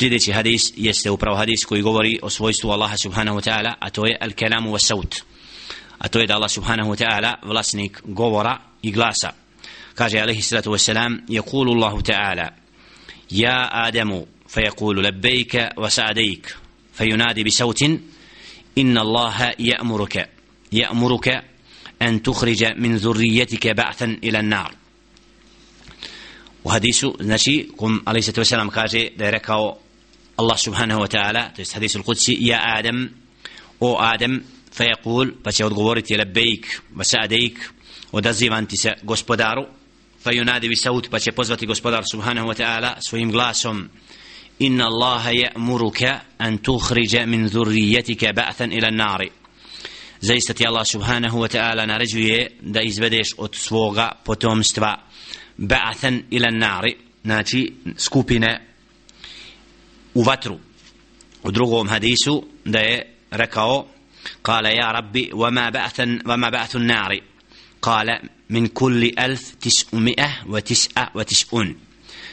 sljedeći hadis jeste upravo hadis koji govori o svojstvu Allaha subhanahu wa ta'ala a to je al kalamu wa saut a to je da Allah subhanahu wa ta'ala vlasnik govora i glasa kaže alaihi salatu wassalam يقول الله تعالى يا آدم فيقول لبيك وسعديك فينادي بصوت إن الله يأمرك يأمرك أن تخرج من ذريتك بعثا إلى النار znači, kum alaih sallatu wasalam kaže da je rekao Allah subhanahu wa ta'ala, to je hadisu al-Qudsi, ja Adam, o Adam, fa yakul, pa će odgovoriti lebejk, va sa'adejk, odazivan ti se gospodaru, fa yunadi bi saut, pa će pozvati gospodar subhanahu wa ta'ala svojim glasom, inna Allaha ya'muruka an tukhrija min dhurriyyatika ba'than ila an-nari. Zaista ti Allah subhanahu wa ta'ala naređuje da izvedeš od svoga potomstva ba'athan ila nari znači skupine u vatru u drugom hadisu da je rekao قال يا ربي وما بعث وما بعث النار قال من كل ألف تسعمائة وتسعة وتسعون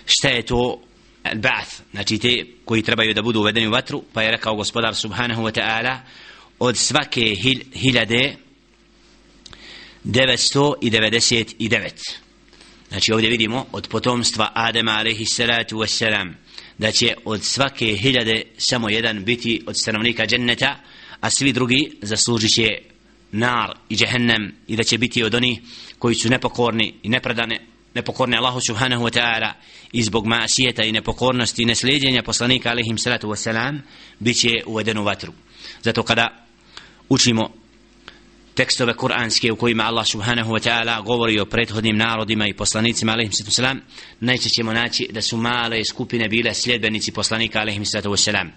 اشتهيتو البعث znači te koji trebaju da budu uvedeni u vatru pa je rekao gospodar subhanahu wa ta'ala od svake hil, hiljade 999 Znači ovdje vidimo od potomstva Adama alaihi salatu wassalam da će od svake hiljade samo jedan biti od stanovnika dženneta a svi drugi zaslužit će nar i džehennem i da će biti od oni koji su nepokorni i nepredane nepokorni Allahu subhanahu wa ta'ala. I zbog masijeta i nepokornosti i neslijedjenja poslanika alaihim salatu wasalam bit će uveden u vatru. Zato kada učimo tekstove kuranske u kojima Allah subhanahu wa ta'ala govori o prethodnim narodima i poslanicima alaihim sallatu wasalam najčešće ćemo naći da su male skupine bile sljedbenici poslanika alaihim sallatu wasalam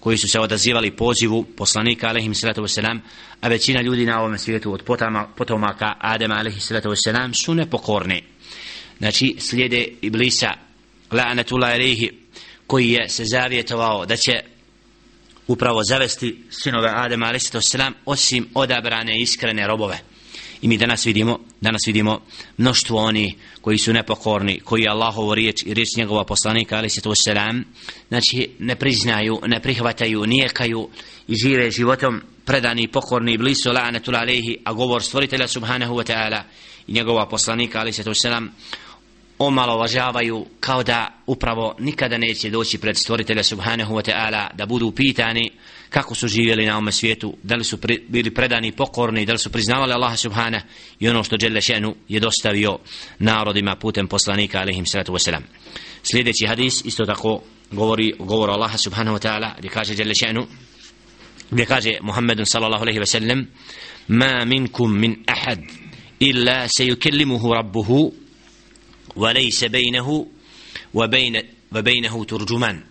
koji su se odazivali pozivu poslanika alaihim sallatu wasalam a većina ljudi na ovom svijetu od potama, potomaka Adema alaihim sallatu wasalam su nepokorni. Znači slijede iblisa la'anatullah alaihi koji je se zavjetovao da će upravo zavesti sinove Adema a.s. osim odabrane iskrene robove. I mi danas vidimo, danas vidimo mnoštvo oni koji su nepokorni, koji Allahovu riječ i riječ njegova poslanika a.s. znači ne priznaju, ne prihvataju, nijekaju i žive životom predani i pokorni i blisu la'anatul alaihi, a govor stvoritelja subhanahu wa ta'ala i njegova poslanika a.s omalovažavaju kao da upravo nikada neće doći pred stvoritelja subhanahu wa ta'ala da budu pitani kako su živjeli na ovom svijetu da li su pri, bili predani pokorni da li su priznavali Allaha subhana. I ono što Đele Šenu je dostavio narodima putem poslanika alaihim salatu wasalam. Sljedeći hadis isto tako govori govor Allaha subhanahu wa ta'ala gdje kaže Đele Šenu gdje kaže Muhammedun sallallahu alaihi wa sallam ma minkum min ahad illa sejukellimuhu rabbuhu وليس بينه وبين وبينه ترجمان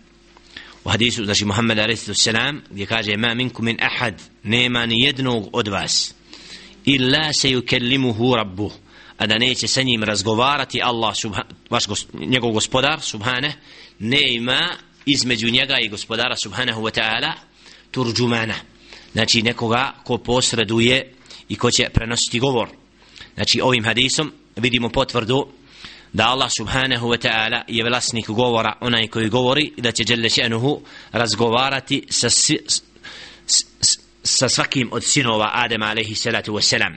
وحديث znači Muhammed alejhi selam gdje kaže ma minkum min ahad nema ni jednog od vas illa sayukallimuhu rabbuh a da neće sa njim razgovarati Allah subha, vaš gos, njegov gospodar subhane ne ima između njega i gospodara subhanahu wa ta'ala turđumana znači nekoga ko posreduje i ko će prenositi govor znači ovim hadisom vidimo potvrdu da Allah subhanahu wa ta'ala je vlasnik govora onaj koji govori da će Jelle še'nuhu razgovarati sa, sa svakim od sinova Adema alaihi salatu wa salam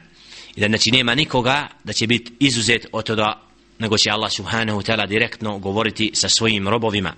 i da znači nema nikoga da će biti izuzet od toga nego će Allah subhanahu wa ta'ala direktno govoriti sa svojim robovima.